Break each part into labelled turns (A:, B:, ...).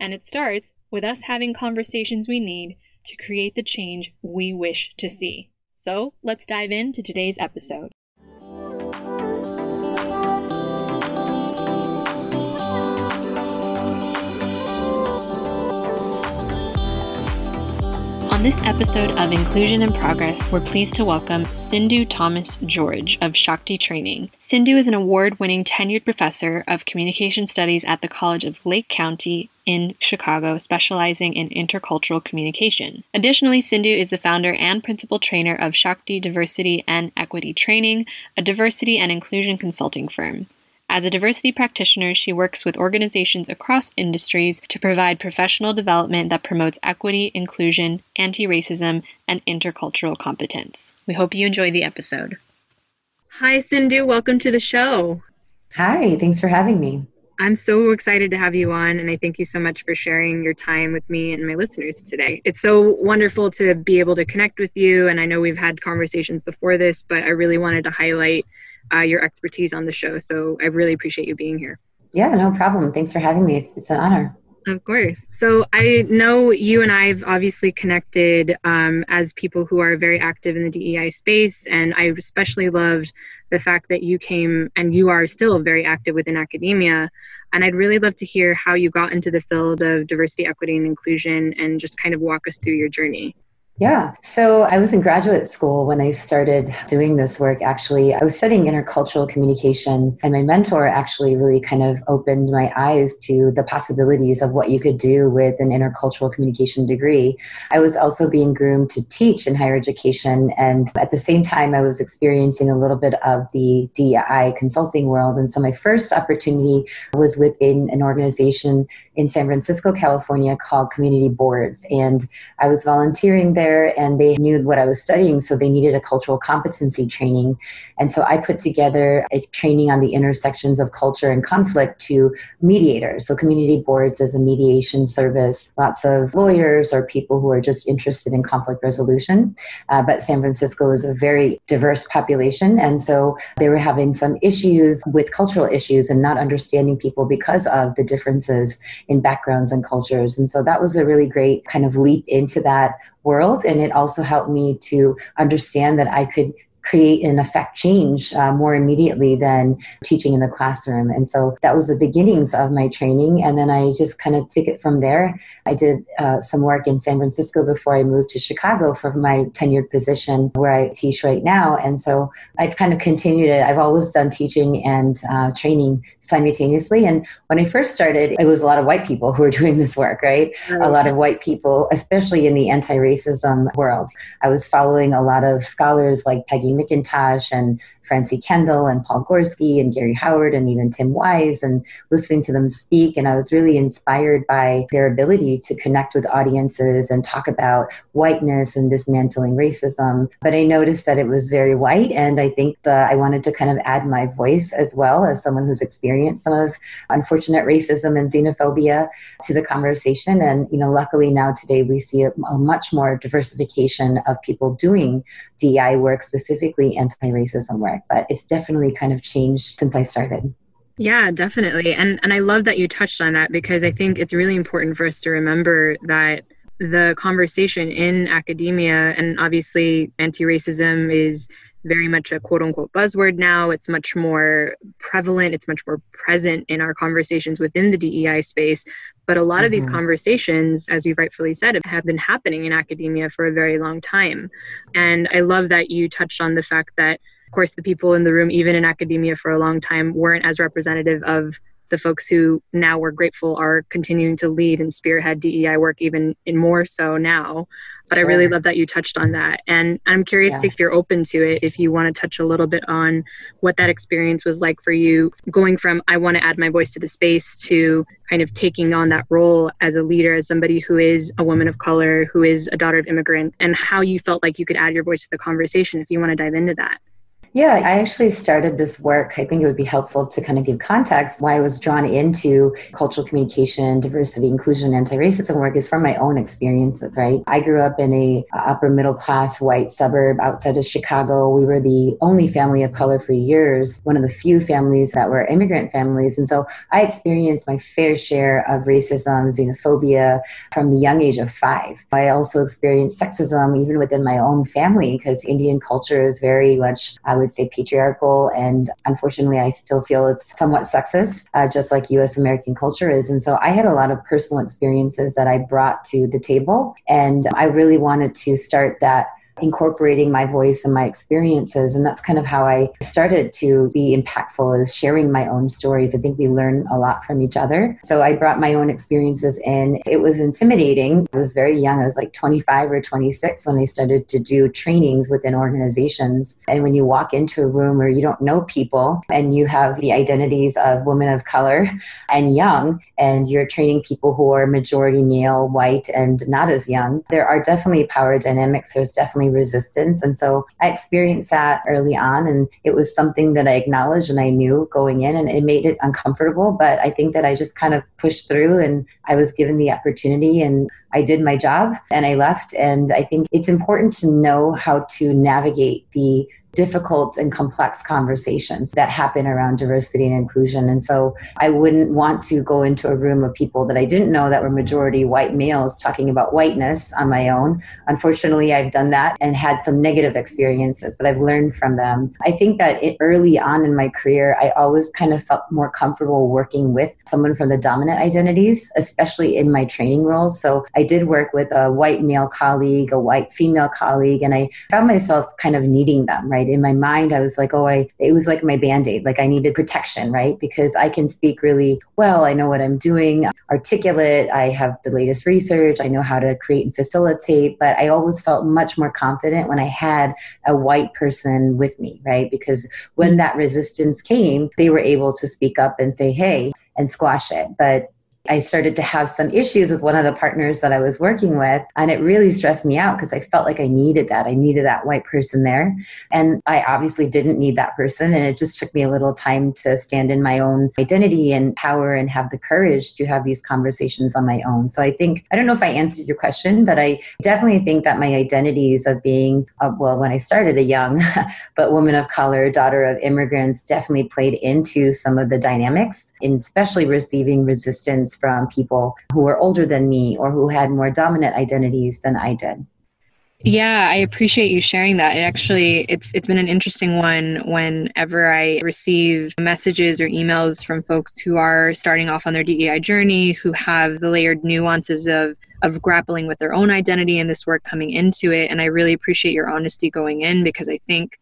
A: And it starts with us having conversations we need to create the change we wish to see. So let's dive into today's episode. On this episode of Inclusion in Progress, we're pleased to welcome Sindhu Thomas George of Shakti Training. Sindhu is an award winning tenured professor of communication studies at the College of Lake County in Chicago, specializing in intercultural communication. Additionally, Sindhu is the founder and principal trainer of Shakti Diversity and Equity Training, a diversity and inclusion consulting firm. As a diversity practitioner, she works with organizations across industries to provide professional development that promotes equity, inclusion, anti racism, and intercultural competence. We hope you enjoy the episode. Hi, Sindhu. Welcome to the show.
B: Hi, thanks for having me.
A: I'm so excited to have you on, and I thank you so much for sharing your time with me and my listeners today. It's so wonderful to be able to connect with you, and I know we've had conversations before this, but I really wanted to highlight uh, your expertise on the show. So I really appreciate you being here.
B: Yeah, no problem. Thanks for having me. It's an honor.
A: Of course. So I know you and I have obviously connected um, as people who are very active in the DEI space, and I especially loved the fact that you came and you are still very active within academia. And I'd really love to hear how you got into the field of diversity, equity, and inclusion, and just kind of walk us through your journey.
B: Yeah. So I was in graduate school when I started doing this work. Actually, I was studying intercultural communication, and my mentor actually really kind of opened my eyes to the possibilities of what you could do with an intercultural communication degree. I was also being groomed to teach in higher education, and at the same time, I was experiencing a little bit of the DEI consulting world. And so my first opportunity was within an organization in San Francisco, California called Community Boards. And I was volunteering there there and they knew what I was studying, so they needed a cultural competency training. And so I put together a training on the intersections of culture and conflict to mediators. So community boards as a mediation service, lots of lawyers or people who are just interested in conflict resolution. Uh, but San Francisco is a very diverse population, and so they were having some issues with cultural issues and not understanding people because of the differences in backgrounds and cultures. And so that was a really great kind of leap into that world and it also helped me to understand that i could create and affect change uh, more immediately than teaching in the classroom. And so that was the beginnings of my training. And then I just kind of took it from there. I did uh, some work in San Francisco before I moved to Chicago for my tenured position where I teach right now. And so I've kind of continued it. I've always done teaching and uh, training simultaneously. And when I first started, it was a lot of white people who were doing this work, right? A lot of white people, especially in the anti racism world. I was following a lot of scholars like Peggy McIntosh and Francie Kendall and Paul Gorski and Gary Howard and even Tim Wise and listening to them speak. And I was really inspired by their ability to connect with audiences and talk about whiteness and dismantling racism. But I noticed that it was very white. And I think uh, I wanted to kind of add my voice as well as someone who's experienced some of unfortunate racism and xenophobia to the conversation. And, you know, luckily now today we see a, a much more diversification of people doing DI work, specifically anti racism work but it's definitely kind of changed since I started.
A: Yeah, definitely. And and I love that you touched on that because I think it's really important for us to remember that the conversation in academia and obviously anti-racism is very much a quote unquote buzzword now. It's much more prevalent, it's much more present in our conversations within the DEI space. But a lot mm-hmm. of these mm-hmm. conversations, as you've rightfully said, have been happening in academia for a very long time. And I love that you touched on the fact that, course, the people in the room, even in academia for a long time, weren't as representative of the folks who now we're grateful are continuing to lead and spearhead DEI work even in more so now. But sure. I really love that you touched on that. And I'm curious yeah. if you're open to it, if you want to touch a little bit on what that experience was like for you, going from I want to add my voice to the space to kind of taking on that role as a leader, as somebody who is a woman of color, who is a daughter of immigrant, and how you felt like you could add your voice to the conversation if you want to dive into that.
B: Yeah, I actually started this work. I think it would be helpful to kind of give context why I was drawn into cultural communication, diversity, inclusion, anti-racism work is from my own experiences, right? I grew up in a upper middle class white suburb outside of Chicago. We were the only family of color for years, one of the few families that were immigrant families. And so I experienced my fair share of racism, xenophobia from the young age of five. I also experienced sexism even within my own family because Indian culture is very much, I would would say patriarchal, and unfortunately, I still feel it's somewhat sexist, uh, just like US American culture is. And so I had a lot of personal experiences that I brought to the table, and I really wanted to start that incorporating my voice and my experiences. And that's kind of how i started to be impactful is sharing my own stories. I think we learn a lot from each other. So i brought my own experiences in. It was intimidating. I was very young. I was like 25 or 26 when i started to do trainings within organizations. And when you walk into a room where you don't know people and you have the identities of women of color and young and you're training people who are majority male white and not as young there are definitely power dynamics. There's definitely resistance. And so I experienced that early on. And it was something that I acknowledged and I knew going in, and it made it uncomfortable. But I think that I just kind of pushed through and I was given the opportunity and I did my job and I left. And I think it's important to know how to navigate the difficult and complex conversations that happen around diversity and inclusion. And so I wouldn't want to go into a room of people that I didn't know that were majority white males talking about whiteness on my own. Unfortunately, I've done that and had some negative experiences, but I've learned from them. I think that it, early on in my career, I always kind of felt more comfortable working with someone from the dominant identities, especially in my training roles. So I did work with a white male colleague, a white female colleague, and I found myself kind of needing them, right? In my mind, I was like, oh, I, it was like my band aid. Like I needed protection, right? Because I can speak really well. I know what I'm doing, articulate. I have the latest research. I know how to create and facilitate. But I always felt much more confident when I had a white person with me, right? Because when that resistance came, they were able to speak up and say, hey, and squash it. But I started to have some issues with one of the partners that I was working with. And it really stressed me out because I felt like I needed that. I needed that white person there. And I obviously didn't need that person. And it just took me a little time to stand in my own identity and power and have the courage to have these conversations on my own. So I think, I don't know if I answered your question, but I definitely think that my identities of being, well, when I started a young, but woman of color, daughter of immigrants, definitely played into some of the dynamics, in especially receiving resistance from people who were older than me or who had more dominant identities than I did.
A: Yeah, I appreciate you sharing that. It actually it's it's been an interesting one whenever I receive messages or emails from folks who are starting off on their DEI journey, who have the layered nuances of of grappling with their own identity and this work coming into it. And I really appreciate your honesty going in because I think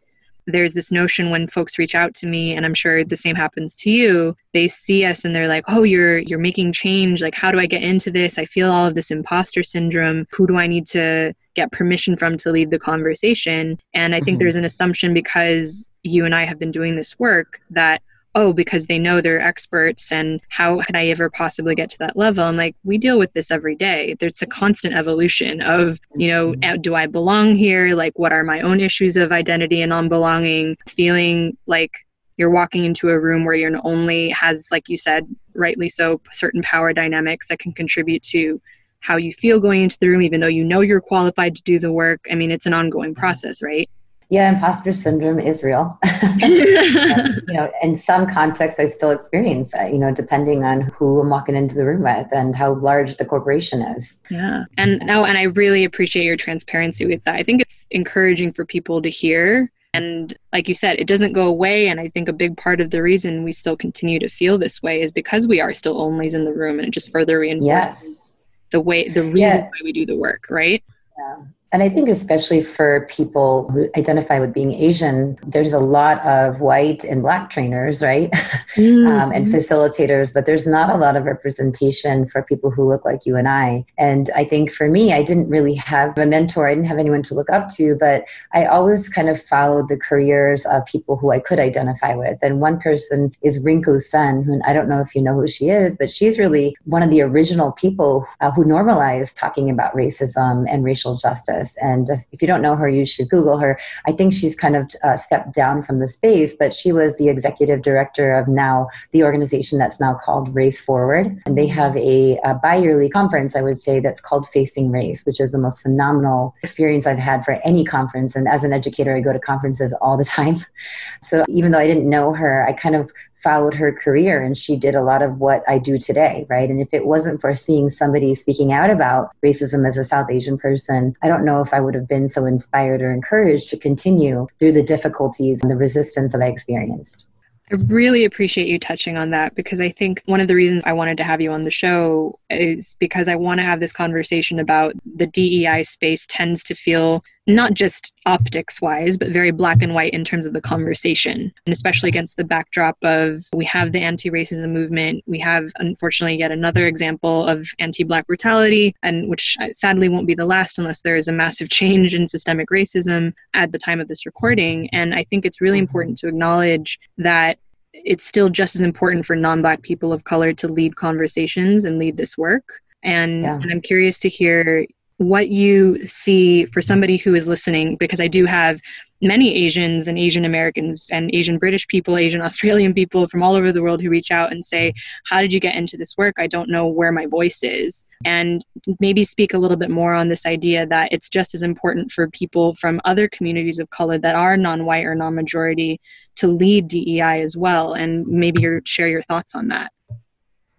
A: there's this notion when folks reach out to me and i'm sure the same happens to you they see us and they're like oh you're you're making change. Like how do i get into this? I feel all of this imposter syndrome. Who do i need to get permission from to lead the conversation? And i think mm-hmm. there's an assumption because you and i have been doing this work that oh, because they know they're experts and how could I ever possibly get to that level? I'm like, we deal with this every day. There's a constant evolution of, you know, mm-hmm. do I belong here? Like, what are my own issues of identity and non belonging? Feeling like you're walking into a room where you're only has, like you said, rightly so, certain power dynamics that can contribute to how you feel going into the room, even though you know you're qualified to do the work. I mean, it's an ongoing process, right?
B: Yeah, imposter syndrome is real. and, you know, in some contexts, I still experience. You know, depending on who I'm walking into the room with and how large the corporation is.
A: Yeah, and now, and I really appreciate your transparency with that. I think it's encouraging for people to hear And like you said, it doesn't go away. And I think a big part of the reason we still continue to feel this way is because we are still onlys in the room and it just further reinforces yes. the way, the reason yeah. why we do the work, right?
B: Yeah. And I think, especially for people who identify with being Asian, there's a lot of white and black trainers, right? Mm-hmm. um, and facilitators, but there's not a lot of representation for people who look like you and I. And I think for me, I didn't really have a mentor, I didn't have anyone to look up to, but I always kind of followed the careers of people who I could identify with. And one person is Rinku Sen, who I don't know if you know who she is, but she's really one of the original people uh, who normalized talking about racism and racial justice. And if you don't know her, you should Google her. I think she's kind of uh, stepped down from the space, but she was the executive director of now the organization that's now called Race Forward. And they have a, a bi yearly conference, I would say, that's called Facing Race, which is the most phenomenal experience I've had for any conference. And as an educator, I go to conferences all the time. So even though I didn't know her, I kind of followed her career and she did a lot of what I do today, right? And if it wasn't for seeing somebody speaking out about racism as a South Asian person, I don't know if I would have been so inspired or encouraged to continue through the difficulties and the resistance that I experienced.
A: I really appreciate you touching on that because I think one of the reasons I wanted to have you on the show is because I want to have this conversation about the DEI space tends to feel not just optics wise, but very black and white in terms of the conversation. And especially against the backdrop of we have the anti racism movement. We have, unfortunately, yet another example of anti black brutality, and which uh, sadly won't be the last unless there is a massive change in systemic racism at the time of this recording. And I think it's really important to acknowledge that it's still just as important for non black people of color to lead conversations and lead this work. And, yeah. and I'm curious to hear what you see for somebody who is listening, because I do have many Asians and Asian Americans and Asian British people, Asian Australian people from all over the world who reach out and say, How did you get into this work? I don't know where my voice is. And maybe speak a little bit more on this idea that it's just as important for people from other communities of color that are non white or non majority to lead DEI as well. And maybe share your thoughts on that.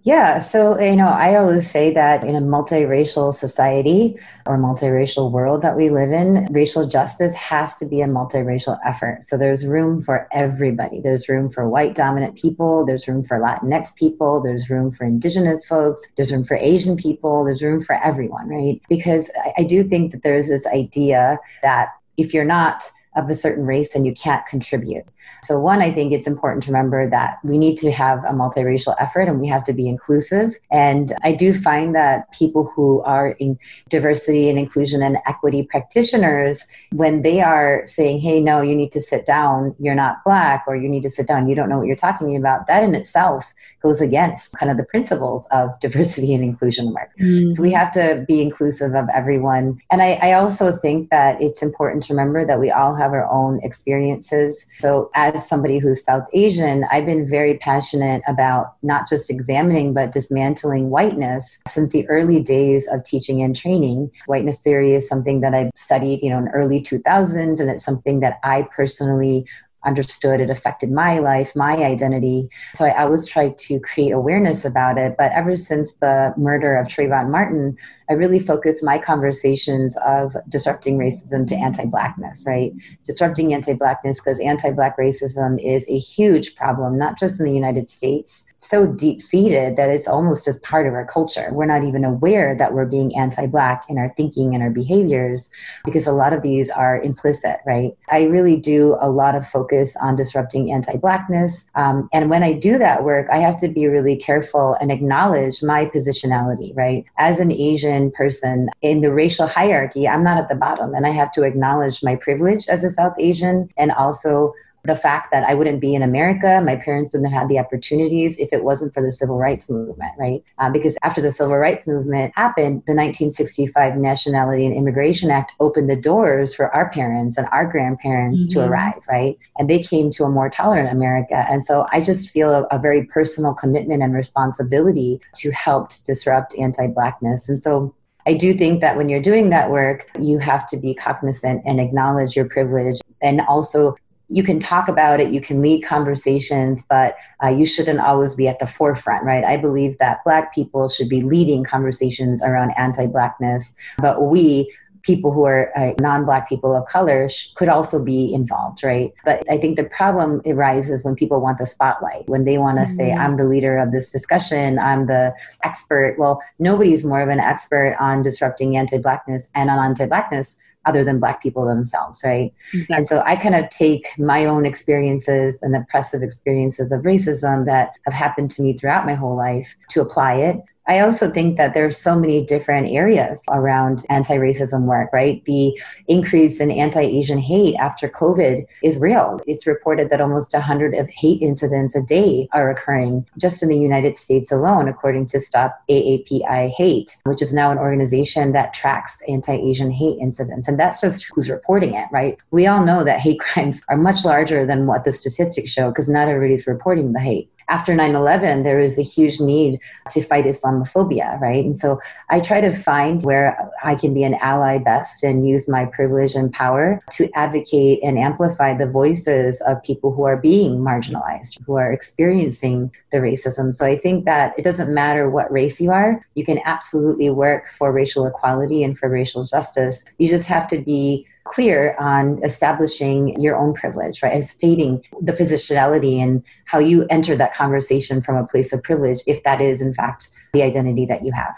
B: Yeah, so you know, I always say that in a multiracial society or multiracial world that we live in, racial justice has to be a multiracial effort. So there's room for everybody. There's room for white dominant people, there's room for Latinx people, there's room for indigenous folks, there's room for Asian people, there's room for everyone, right? Because I, I do think that there's this idea that if you're not of a certain race and you can't contribute. So, one, I think it's important to remember that we need to have a multiracial effort and we have to be inclusive. And I do find that people who are in diversity and inclusion and equity practitioners, when they are saying, hey, no, you need to sit down, you're not black, or you need to sit down, you don't know what you're talking about, that in itself goes against kind of the principles of diversity and inclusion work. Mm-hmm. So, we have to be inclusive of everyone. And I, I also think that it's important to remember that we all have our own experiences. So, as somebody who's South Asian, I've been very passionate about not just examining but dismantling whiteness since the early days of teaching and training. Whiteness theory is something that I've studied, you know, in early 2000s, and it's something that I personally understood it affected my life, my identity. So I always tried to create awareness about it. But ever since the murder of Trayvon Martin, I really focused my conversations of disrupting racism to anti-blackness, right? Disrupting anti-blackness because anti-black racism is a huge problem, not just in the United States, so deep seated that it's almost just part of our culture. We're not even aware that we're being anti Black in our thinking and our behaviors because a lot of these are implicit, right? I really do a lot of focus on disrupting anti Blackness. Um, and when I do that work, I have to be really careful and acknowledge my positionality, right? As an Asian person in the racial hierarchy, I'm not at the bottom and I have to acknowledge my privilege as a South Asian and also the fact that I wouldn't be in America, my parents wouldn't have had the opportunities if it wasn't for the civil rights movement, right? Uh, because after the civil rights movement happened, the 1965 Nationality and Immigration Act opened the doors for our parents and our grandparents mm-hmm. to arrive, right? And they came to a more tolerant America. And so I just feel a, a very personal commitment and responsibility to help to disrupt anti Blackness. And so I do think that when you're doing that work, you have to be cognizant and acknowledge your privilege and also you can talk about it, you can lead conversations, but uh, you shouldn't always be at the forefront, right? I believe that Black people should be leading conversations around anti Blackness, but we people who are uh, non-black people of color sh- could also be involved right but i think the problem arises when people want the spotlight when they want to mm-hmm. say i'm the leader of this discussion i'm the expert well nobody's more of an expert on disrupting anti-blackness and on anti-blackness other than black people themselves right exactly. and so i kind of take my own experiences and oppressive experiences of racism that have happened to me throughout my whole life to apply it I also think that there's so many different areas around anti-racism work, right? The increase in anti-Asian hate after COVID is real. It's reported that almost 100 of hate incidents a day are occurring just in the United States alone, according to Stop AAPI Hate, which is now an organization that tracks anti-Asian hate incidents. And that's just who's reporting it, right? We all know that hate crimes are much larger than what the statistics show because not everybody's reporting the hate after 9-11 there is a huge need to fight islamophobia right? And so i try to find where i can be an ally best and use my privilege and power to advocate and amplify the voices of people who are being marginalized who are experiencing the racism. So i think that it doesn't matter what race you are you can absolutely work for racial equality and for racial justice. You just have to be clear on establishing your own privilege, right? And stating the positionality and how you enter that conversation from a place of privilege, if that is, in fact, the identity that you have.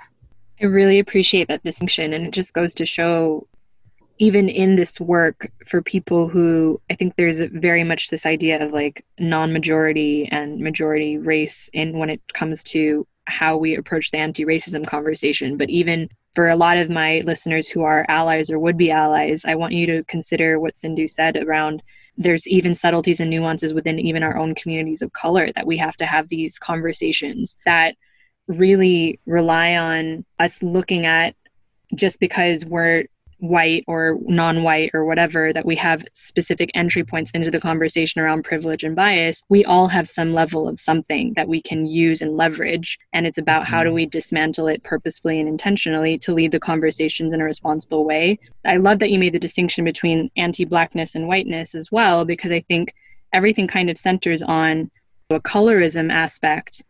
A: I really appreciate that distinction. And it just goes to show, even in this work, for people who I think there's very much this idea of like non majority and majority race in when it comes to how we approach the anti racism conversation. But even for a lot of my listeners who are allies or would be allies, I want you to consider what Sindhu said around there's even subtleties and nuances within even our own communities of color that we have to have these conversations that really rely on us looking at just because we're white or non-white or whatever that we have specific entry points into the conversation around privilege and bias we all have some level of something that we can use and leverage and it's about how do mm-hmm. we dismantle it purposefully and intentionally to lead the conversations in a responsible way i love that you made the distinction between anti-blackness and whiteness as well because i think everything kind of centers on a colorism aspect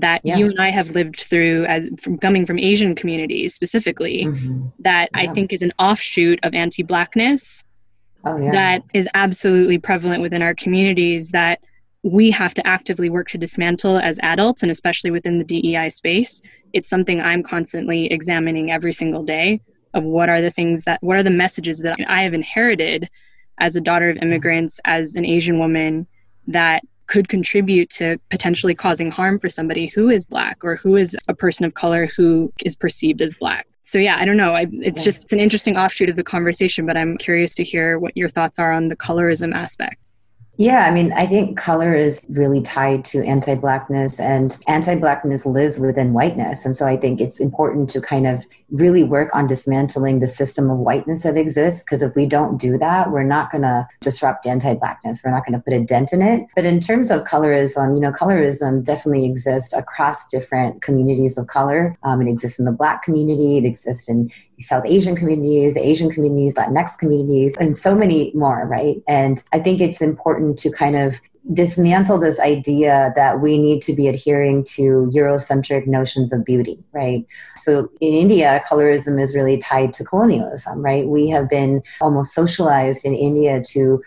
A: that yeah. you and I have lived through as from coming from Asian communities specifically mm-hmm. that yeah. I think is an offshoot of anti-blackness oh, yeah. that is absolutely prevalent within our communities that we have to actively work to dismantle as adults and especially within the DEI space. It's something I'm constantly examining every single day of what are the things that what are the messages that I have inherited as a daughter of immigrants as an Asian woman that could contribute to potentially causing harm for somebody who is black or who is a person of color who is perceived as black. So yeah, I don't know. I, it's just it's an interesting offshoot of the conversation, but I'm curious to hear what your thoughts are on the colorism aspect.
B: Yeah, I mean, I think color is really tied to anti Blackness, and anti Blackness lives within whiteness. And so I think it's important to kind of really work on dismantling the system of whiteness that exists, because if we don't do that, we're not going to disrupt anti Blackness. We're not going to put a dent in it. But in terms of colorism, you know, colorism definitely exists across different communities of color. Um, it exists in the Black community, it exists in South Asian communities, Asian communities, Latinx communities, and so many more, right? And I think it's important to kind of dismantle this idea that we need to be adhering to Eurocentric notions of beauty, right? So in India, colorism is really tied to colonialism, right? We have been almost socialized in India to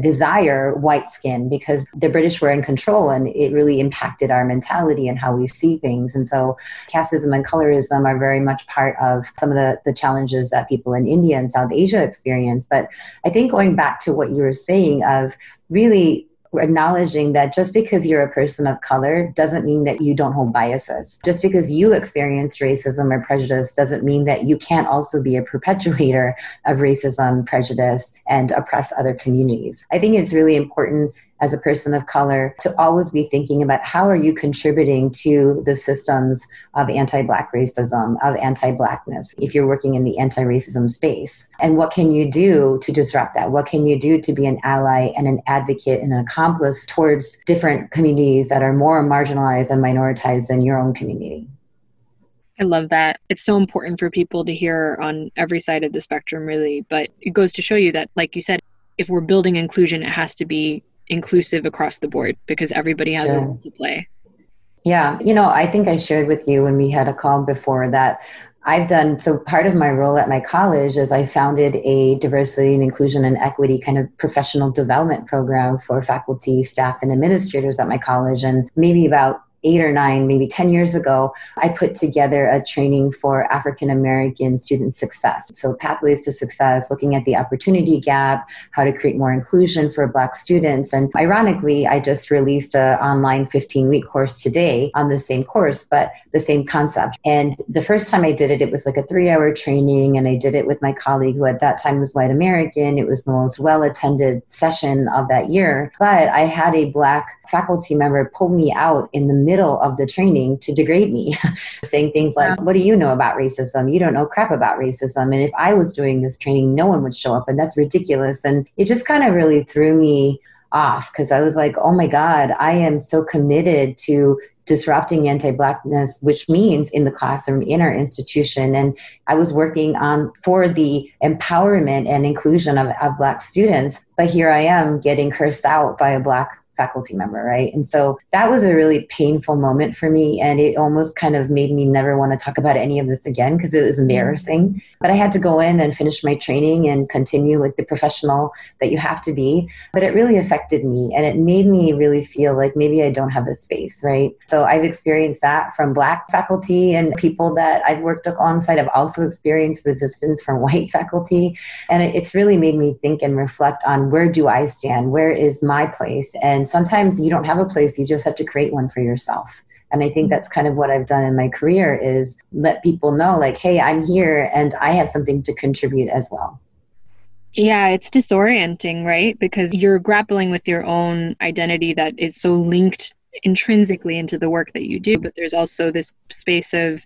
B: desire white skin because the British were in control and it really impacted our mentality and how we see things. And so casteism and colorism are very much part of some of the, the challenges that people in India and South Asia experience. But I think going back to what you were saying of really acknowledging that just because you're a person of color doesn't mean that you don't hold biases. Just because you experience racism or prejudice doesn't mean that you can't also be a perpetuator of racism, prejudice, and oppress other communities. I think it's really important as a person of color to always be thinking about how are you contributing to the systems of anti-black racism of anti-blackness if you're working in the anti-racism space and what can you do to disrupt that what can you do to be an ally and an advocate and an accomplice towards different communities that are more marginalized and minoritized than your own community
A: I love that. It's so important for people to hear on every side of the spectrum, really. But it goes to show you that, like you said, if we're building inclusion, it has to be inclusive across the board because everybody has sure. a role to play.
B: Yeah, you know, I think I shared with you when we had a call before that I've done so part of my role at my college is I founded a diversity and inclusion and equity kind of professional development program for faculty, staff, and administrators at my college. And maybe about eight or nine, maybe 10 years ago, I put together a training for African American student success. So, pathways to success, looking at the opportunity gap, how to create more inclusion for Black students. And ironically, I just released an online 15 week course today on the same course, but the same concept. And the first time I did it, it was like a three hour training, and I did it with my colleague who at that time was white American. It was the most well attended session of that year. But I had a Black faculty member pull me out in the middle middle of the training to degrade me, saying things like, What do you know about racism? You don't know crap about racism. And if I was doing this training, no one would show up, and that's ridiculous. And it just kind of really threw me off because I was like, oh my God, I am so committed to disrupting anti-blackness which means in the classroom in our institution and i was working on for the empowerment and inclusion of, of black students but here i am getting cursed out by a black faculty member, right? And so that was a really painful moment for me. And it almost kind of made me never want to talk about any of this again because it was mm-hmm. embarrassing. But I had to go in and finish my training and continue like the professional that you have to be. But it really affected me and it made me really feel like maybe I don't have a space, right? So I've experienced that from Black faculty and people that I've worked alongside. I've also experienced resistance from white faculty. And it's really made me think and reflect on where do I stand? Where is my place? And and sometimes you don't have a place, you just have to create one for yourself. And I think mm-hmm. that's kind of what I've done in my career is let people know like, hey, I'm here and I have something to contribute as well.
A: Yeah, it's disorienting, right? Because you're grappling with your own identity that is so linked intrinsically into the work that you do, but there's also this space of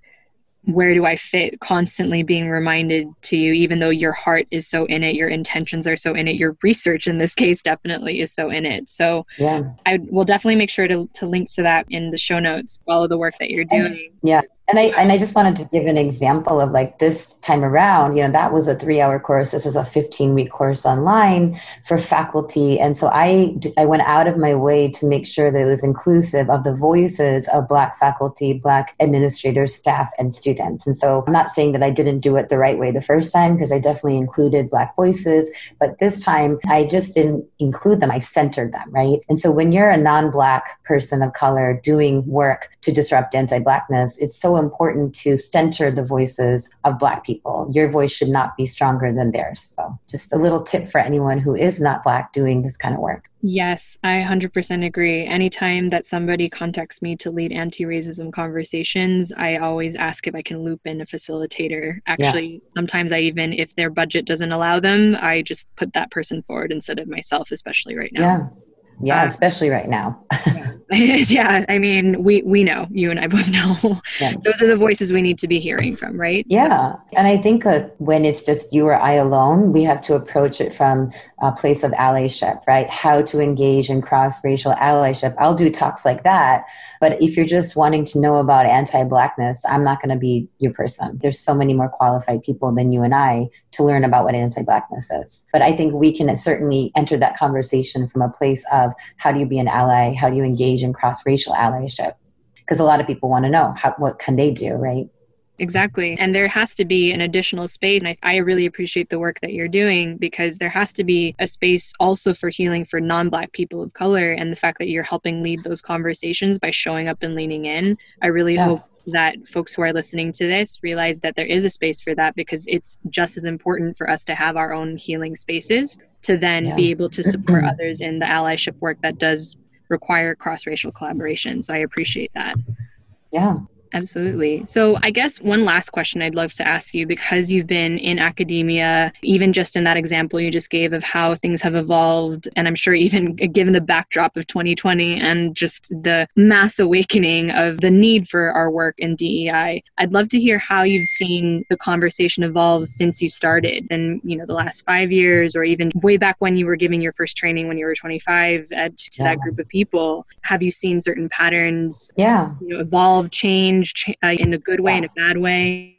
A: where do I fit constantly being reminded to you, even though your heart is so in it, your intentions are so in it, your research in this case definitely is so in it. So yeah, I will definitely make sure to, to link to that in the show notes, follow the work that you're doing.
B: Yeah. And I and I just wanted to give an example of like this time around, you know, that was a 3-hour course. This is a 15-week course online for faculty. And so I I went out of my way to make sure that it was inclusive of the voices of black faculty, black administrators, staff and students. And so I'm not saying that I didn't do it the right way the first time because I definitely included black voices, but this time I just didn't include them. I centered them, right? And so when you're a non-black person of color doing work to disrupt anti-blackness, it's so important to center the voices of Black people. Your voice should not be stronger than theirs. So, just a little tip for anyone who is not Black doing this kind of work.
A: Yes, I 100% agree. Anytime that somebody contacts me to lead anti racism conversations, I always ask if I can loop in a facilitator. Actually, yeah. sometimes I even, if their budget doesn't allow them, I just put that person forward instead of myself, especially right now.
B: Yeah. Yeah, uh, especially right now.
A: yeah, I mean, we we know you and I both know yeah. those are the voices we need to be hearing from, right?
B: Yeah, so. and I think uh, when it's just you or I alone, we have to approach it from a place of allyship, right? How to engage in cross-racial allyship. I'll do talks like that, but if you're just wanting to know about anti-blackness, I'm not going to be your person. There's so many more qualified people than you and I to learn about what anti-blackness is. But I think we can certainly enter that conversation from a place of how do you be an ally? How do you engage in cross-racial allyship? Because a lot of people want to know how, what can they do, right?
A: Exactly. And there has to be an additional space. And I, I, really appreciate the work that you're doing because there has to be a space also for healing for non Black people of color. And the fact that you're helping lead those conversations by showing up and leaning in. I really yeah. hope that folks who are listening to this realize that there is a space for that because it's just as important for us to have our own healing spaces to then yeah. be able to support others in the allyship work that does require cross racial collaboration. So I appreciate that.
B: Yeah.
A: Absolutely. So, I guess one last question I'd love to ask you because you've been in academia, even just in that example you just gave of how things have evolved, and I'm sure even given the backdrop of 2020 and just the mass awakening of the need for our work in DEI, I'd love to hear how you've seen the conversation evolve since you started and, you know, the last five years or even way back when you were giving your first training when you were 25 at, to yeah. that group of people. Have you seen certain patterns
B: yeah.
A: you know, evolve, change? Change uh, in a good way, in a bad way?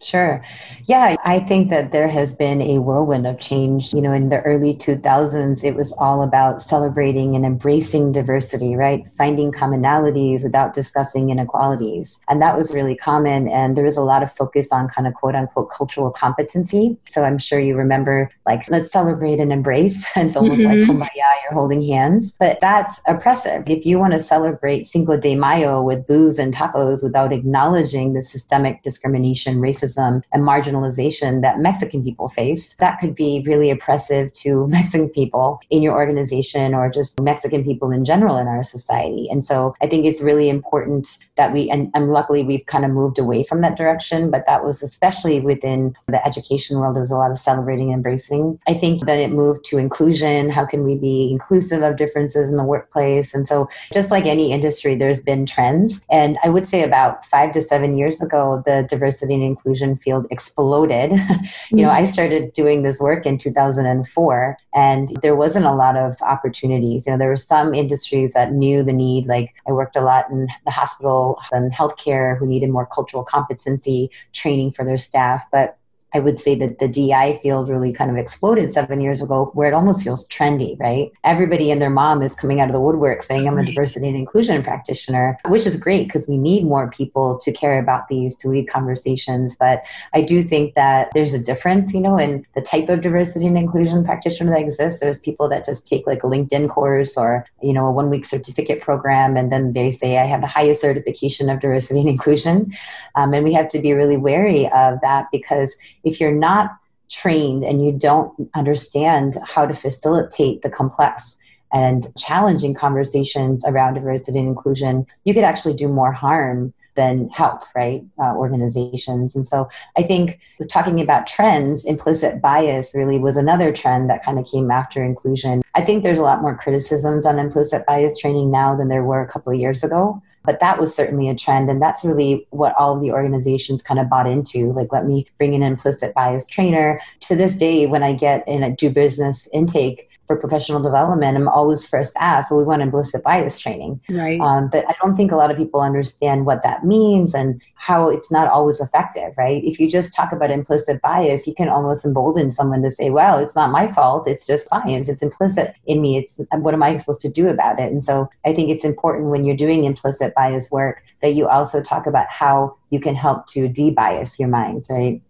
B: Sure. Yeah, I think that there has been a whirlwind of change. You know, in the early 2000s, it was all about celebrating and embracing diversity, right? Finding commonalities without discussing inequalities. And that was really common. And there was a lot of focus on kind of quote unquote cultural competency. So I'm sure you remember, like, let's celebrate and embrace. And it's almost mm-hmm. like kumbaya, you're holding hands. But that's oppressive. If you want to celebrate Cinco de Mayo with booze and tacos without acknowledging the systemic discrimination, racism, racism and marginalization that Mexican people face. That could be really oppressive to Mexican people in your organization or just Mexican people in general in our society. And so I think it's really important that we, and, and luckily we've kind of moved away from that direction, but that was especially within the education world, there was a lot of celebrating and embracing. I think that it moved to inclusion. How can we be inclusive of differences in the workplace? And so just like any industry, there's been trends. And I would say about five to seven years ago, the diversity and inclusion inclusion field exploded. you know, I mm-hmm. started doing this work in 2004 and there wasn't a lot of opportunities. You know, there were some industries that knew the need, like I worked a lot in the hospital and healthcare who needed more cultural competency training for their staff, but I would say that the DI field really kind of exploded seven years ago, where it almost feels trendy, right? Everybody and their mom is coming out of the woodwork saying, I'm a diversity and inclusion practitioner, which is great because we need more people to care about these, to lead conversations. But I do think that there's a difference, you know, in the type of diversity and inclusion practitioner that exists. There's people that just take like a LinkedIn course or, you know, a one week certificate program, and then they say, I have the highest certification of diversity and inclusion. Um, and we have to be really wary of that because if you're not trained and you don't understand how to facilitate the complex and challenging conversations around diversity and inclusion, you could actually do more harm than help, right? Uh, organizations. And so I think talking about trends, implicit bias really was another trend that kind of came after inclusion. I think there's a lot more criticisms on implicit bias training now than there were a couple of years ago. But that was certainly a trend. And that's really what all of the organizations kind of bought into. Like, let me bring an implicit bias trainer. To this day, when I get in a do business intake, for professional development, I'm always first asked, well, we want implicit bias training.
A: Right.
B: Um, but I don't think a lot of people understand what that means and how it's not always effective, right? If you just talk about implicit bias, you can almost embolden someone to say, well, it's not my fault. It's just science. It's implicit in me. It's what am I supposed to do about it? And so I think it's important when you're doing implicit bias work that you also talk about how you can help to debias your minds, right?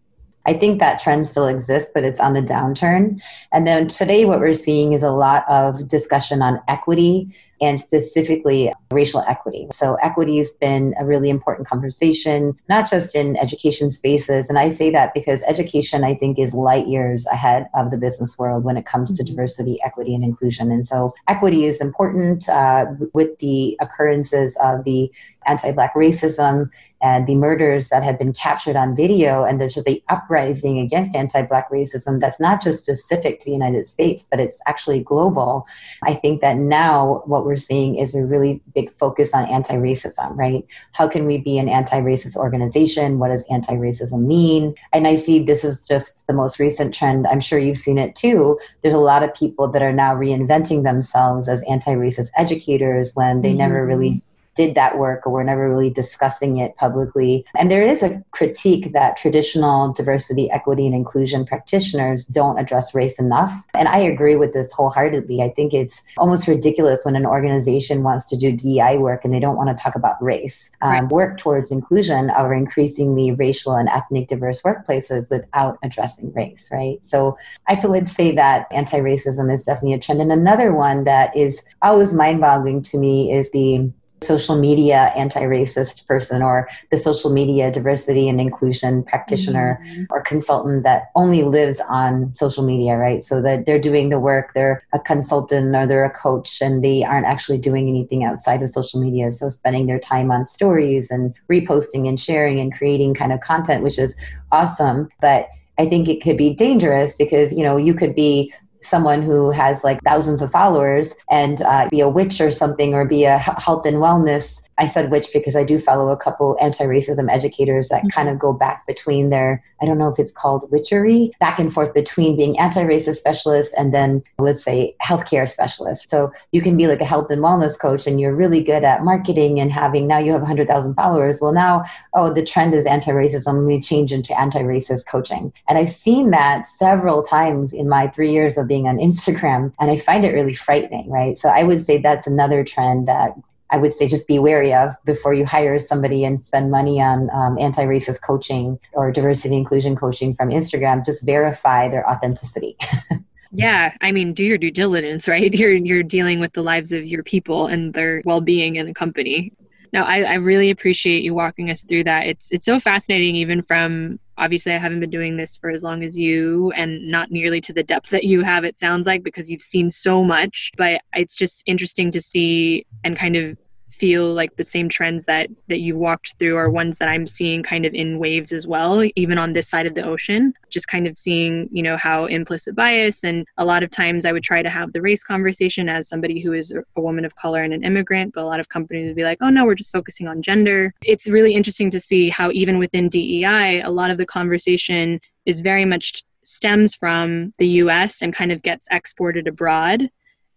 B: I think that trend still exists, but it's on the downturn. And then today, what we're seeing is a lot of discussion on equity and specifically racial equity. So, equity has been a really important conversation, not just in education spaces. And I say that because education, I think, is light years ahead of the business world when it comes to mm-hmm. diversity, equity, and inclusion. And so, equity is important uh, with the occurrences of the anti Black racism and the murders that have been captured on video. And there's just the uprising against anti Black racism that's not just specific to the United States, but it's actually global. I think that now what we're seeing is a really big focus on anti racism, right? How can we be an anti racist organization? What does anti racism mean? And I see this is just the most recent trend. I'm sure you've seen it too. There's a lot of people that are now reinventing themselves as anti racist educators when they mm-hmm. never really did that work or we're never really discussing it publicly. And there is a critique that traditional diversity, equity, and inclusion practitioners don't address race enough. And I agree with this wholeheartedly. I think it's almost ridiculous when an organization wants to do DEI work and they don't want to talk about race. Um, right. Work towards inclusion of increasingly racial and ethnic diverse workplaces without addressing race, right? So I would say that anti racism is definitely a trend. And another one that is always mind boggling to me is the social media anti-racist person or the social media diversity and inclusion practitioner mm-hmm. or consultant that only lives on social media right? So that they're doing the work they're a consultant or they're a coach and they aren't actually doing anything outside of social media. So spending their time on stories and reposting and sharing and creating kind of content which is awesome. But I think it could be dangerous because you know you could be someone who has like thousands of followers and uh, be a witch or something or be a health and wellness. I said witch because i do follow a couple anti-racism educators that mm-hmm. kind of go back between their i don't know if it's called witchery back and forth between being anti-racist specialist and then let's say healthcare specialist. So you can be like a health and wellness coach and you're really good at marketing and having now you have 100000 followers. Well now oh the trend is anti-racism. Let me change into anti-racist coaching. And i've seen that several times in my three years of being on Instagram. And I find it really frightening, right? So I would say that's another trend that I would say just be wary of before you hire somebody and spend money on um, anti racist coaching or diversity inclusion coaching from Instagram. Just verify their authenticity.
A: yeah, I mean, do your due diligence, right? You're you're dealing with the lives of your people and their well being in a company. No, I, I really appreciate you walking us through that. It's it's so fascinating, even from obviously I haven't been doing this for as long as you and not nearly to the depth that you have, it sounds like, because you've seen so much. But it's just interesting to see and kind of feel like the same trends that that you've walked through are ones that I'm seeing kind of in waves as well, even on this side of the ocean. Just kind of seeing, you know, how implicit bias and a lot of times I would try to have the race conversation as somebody who is a woman of color and an immigrant, but a lot of companies would be like, "Oh no, we're just focusing on gender." It's really interesting to see how even within DEI, a lot of the conversation is very much stems from the US and kind of gets exported abroad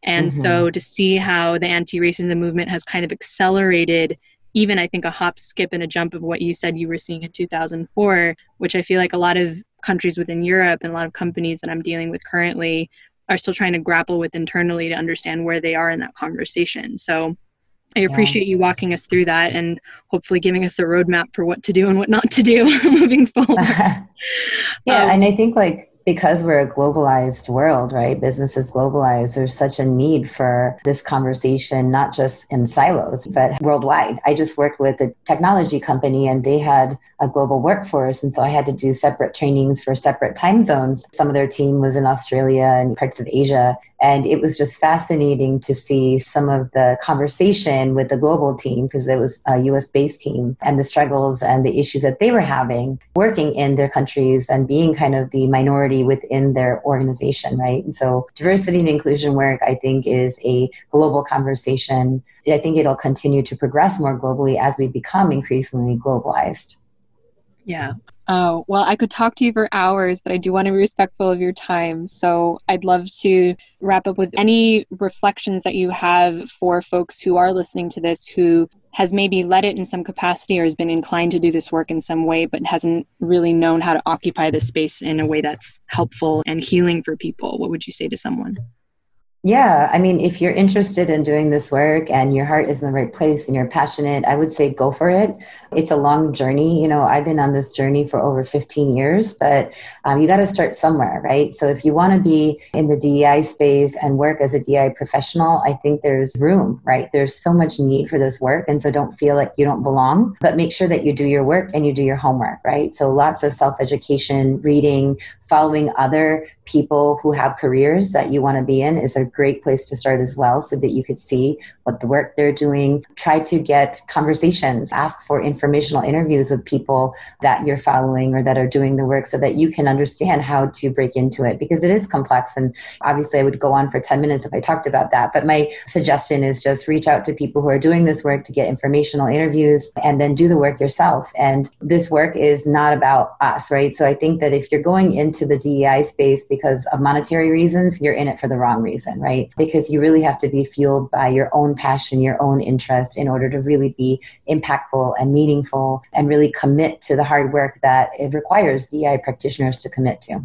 A: and mm-hmm. so to see how the anti racism movement has kind of accelerated, even I think a hop, skip, and a jump of what you said you were seeing in 2004, which I feel like a lot of countries within Europe and a lot of companies that I'm dealing with currently are still trying to grapple with internally to understand where they are in that conversation. So I appreciate yeah. you walking us through that and hopefully giving us a roadmap for what to do and what not to do moving forward.
B: yeah, um, and I think like because we're a globalized world, right? Business is globalized. There's such a need for this conversation, not just in silos, but worldwide. I just worked with a technology company and they had a global workforce. And so I had to do separate trainings for separate time zones. Some of their team was in Australia and parts of Asia. And it was just fascinating to see some of the conversation with the global team, because it was a US based team, and the struggles and the issues that they were having working in their countries and being kind of the minority within their organization, right? And so diversity and inclusion work, I think, is a global conversation. I think it'll continue to progress more globally as we become increasingly globalized.
A: Yeah. Oh, well, I could talk to you for hours, but I do want to be respectful of your time. So I'd love to wrap up with any reflections that you have for folks who are listening to this who has maybe led it in some capacity or has been inclined to do this work in some way, but hasn't really known how to occupy this space in a way that's helpful and healing for people. What would you say to someone?
B: Yeah, I mean, if you're interested in doing this work and your heart is in the right place and you're passionate, I would say go for it. It's a long journey. You know, I've been on this journey for over 15 years, but um, you got to start somewhere, right? So if you want to be in the DEI space and work as a DEI professional, I think there's room, right? There's so much need for this work. And so don't feel like you don't belong, but make sure that you do your work and you do your homework, right? So lots of self education, reading, following other people who have careers that you want to be in is a great place to start as well so that you could see what the work they're doing. Try to get conversations, ask for informational interviews with people that you're following or that are doing the work so that you can understand how to break into it because it is complex. And obviously, I would go on for 10 minutes if I talked about that. But my suggestion is just reach out to people who are doing this work to get informational interviews and then do the work yourself. And this work is not about us, right? So I think that if you're going into into the DEI space because of monetary reasons, you're in it for the wrong reason, right? Because you really have to be fueled by your own passion, your own interest in order to really be impactful and meaningful and really commit to the hard work that it requires DEI practitioners to commit to.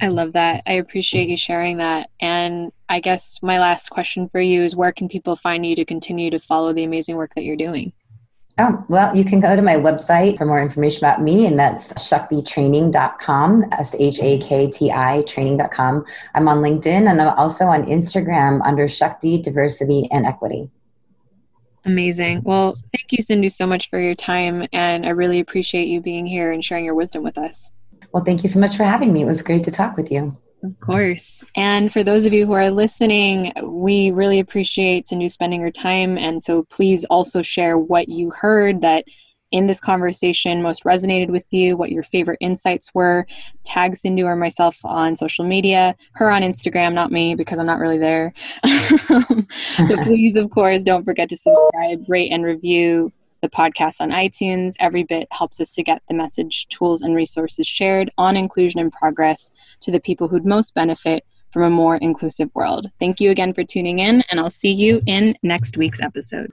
A: I love that. I appreciate you sharing that. And I guess my last question for you is where can people find you to continue to follow the amazing work that you're doing?
B: Oh, well, you can go to my website for more information about me, and that's shaktitraining.com, S H A K T I training.com. I'm on LinkedIn and I'm also on Instagram under Shakti Diversity and Equity.
A: Amazing. Well, thank you, Sindhu, so much for your time, and I really appreciate you being here and sharing your wisdom with us.
B: Well, thank you so much for having me. It was great to talk with you.
A: Of course. And for those of you who are listening, we really appreciate Sindhu spending her time. And so please also share what you heard that in this conversation most resonated with you, what your favorite insights were. Tag Sindhu or myself on social media, her on Instagram, not me because I'm not really there. so please, of course, don't forget to subscribe, rate, and review the podcast on iTunes. Every bit helps us to get the message, tools, and resources shared on inclusion and progress to the people who'd most benefit from a more inclusive world. Thank you again for tuning in, and I'll see you in next week's episode.